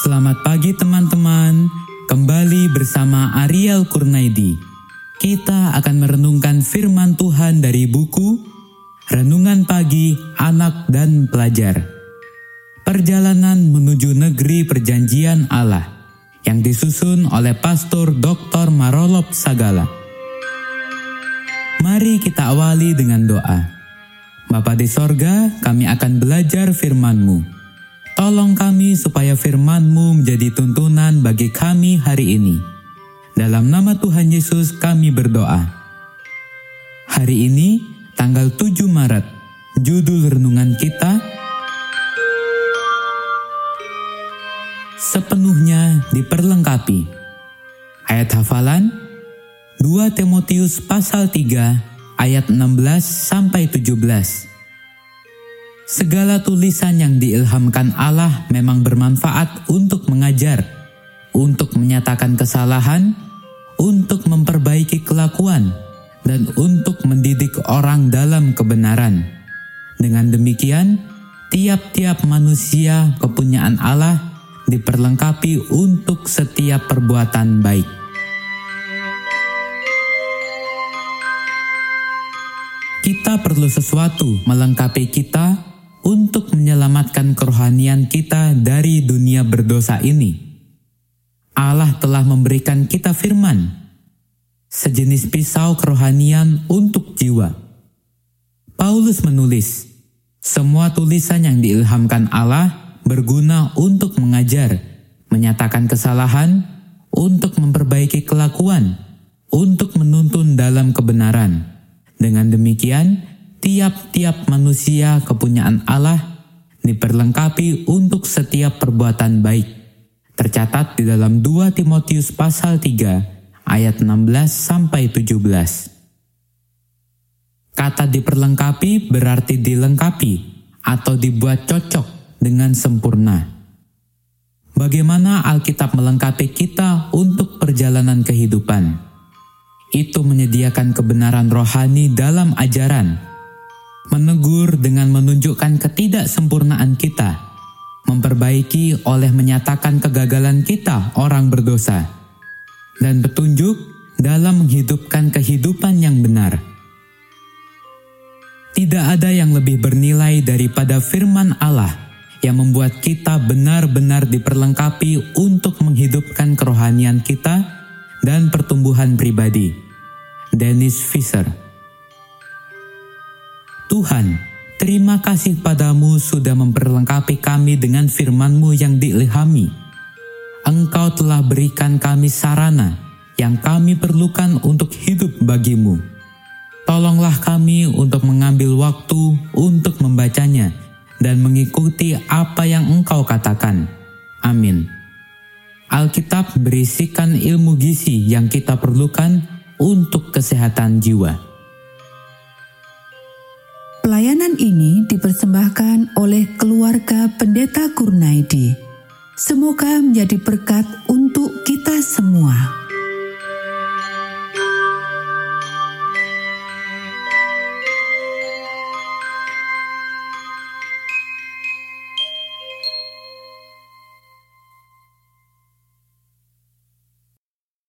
Selamat pagi teman-teman, kembali bersama Ariel Kurnaidi. Kita akan merenungkan firman Tuhan dari buku Renungan Pagi Anak dan Pelajar. Perjalanan menuju negeri perjanjian Allah yang disusun oleh Pastor Dr. Marolop Sagala. Mari kita awali dengan doa. Bapa di sorga, kami akan belajar firman-Mu. Tolong kami supaya firman-Mu menjadi tuntunan bagi kami hari ini. Dalam nama Tuhan Yesus kami berdoa. Hari ini, tanggal 7 Maret, judul renungan kita sepenuhnya diperlengkapi. Ayat hafalan 2 Timotius pasal 3 ayat 16 sampai 17. Segala tulisan yang diilhamkan Allah memang bermanfaat untuk mengajar, untuk menyatakan kesalahan, untuk memperbaiki kelakuan, dan untuk mendidik orang dalam kebenaran. Dengan demikian, tiap-tiap manusia kepunyaan Allah diperlengkapi untuk setiap perbuatan baik. Kita perlu sesuatu melengkapi kita untuk menyelamatkan kerohanian kita dari dunia berdosa ini. Allah telah memberikan kita firman, sejenis pisau kerohanian untuk jiwa. Paulus menulis, semua tulisan yang diilhamkan Allah berguna untuk mengajar, menyatakan kesalahan, untuk memperbaiki kelakuan, untuk menuntun dalam kebenaran. Dengan demikian, tiap-tiap manusia kepunyaan Allah diperlengkapi untuk setiap perbuatan baik. Tercatat di dalam 2 Timotius pasal 3 ayat 16 sampai 17. Kata diperlengkapi berarti dilengkapi atau dibuat cocok dengan sempurna. Bagaimana Alkitab melengkapi kita untuk perjalanan kehidupan? Itu menyediakan kebenaran rohani dalam ajaran menegur dengan menunjukkan ketidaksempurnaan kita, memperbaiki oleh menyatakan kegagalan kita orang berdosa, dan petunjuk dalam menghidupkan kehidupan yang benar. Tidak ada yang lebih bernilai daripada firman Allah yang membuat kita benar-benar diperlengkapi untuk menghidupkan kerohanian kita dan pertumbuhan pribadi. Dennis Fisher Tuhan, terima kasih padamu sudah memperlengkapi kami dengan firman-Mu yang diilhami. Engkau telah berikan kami sarana yang kami perlukan untuk hidup bagimu. Tolonglah kami untuk mengambil waktu untuk membacanya dan mengikuti apa yang engkau katakan. Amin. Alkitab berisikan ilmu gizi yang kita perlukan untuk kesehatan jiwa. Pelayanan ini dipersembahkan oleh keluarga Pendeta Kurnaidi. Semoga menjadi berkat untuk kita semua.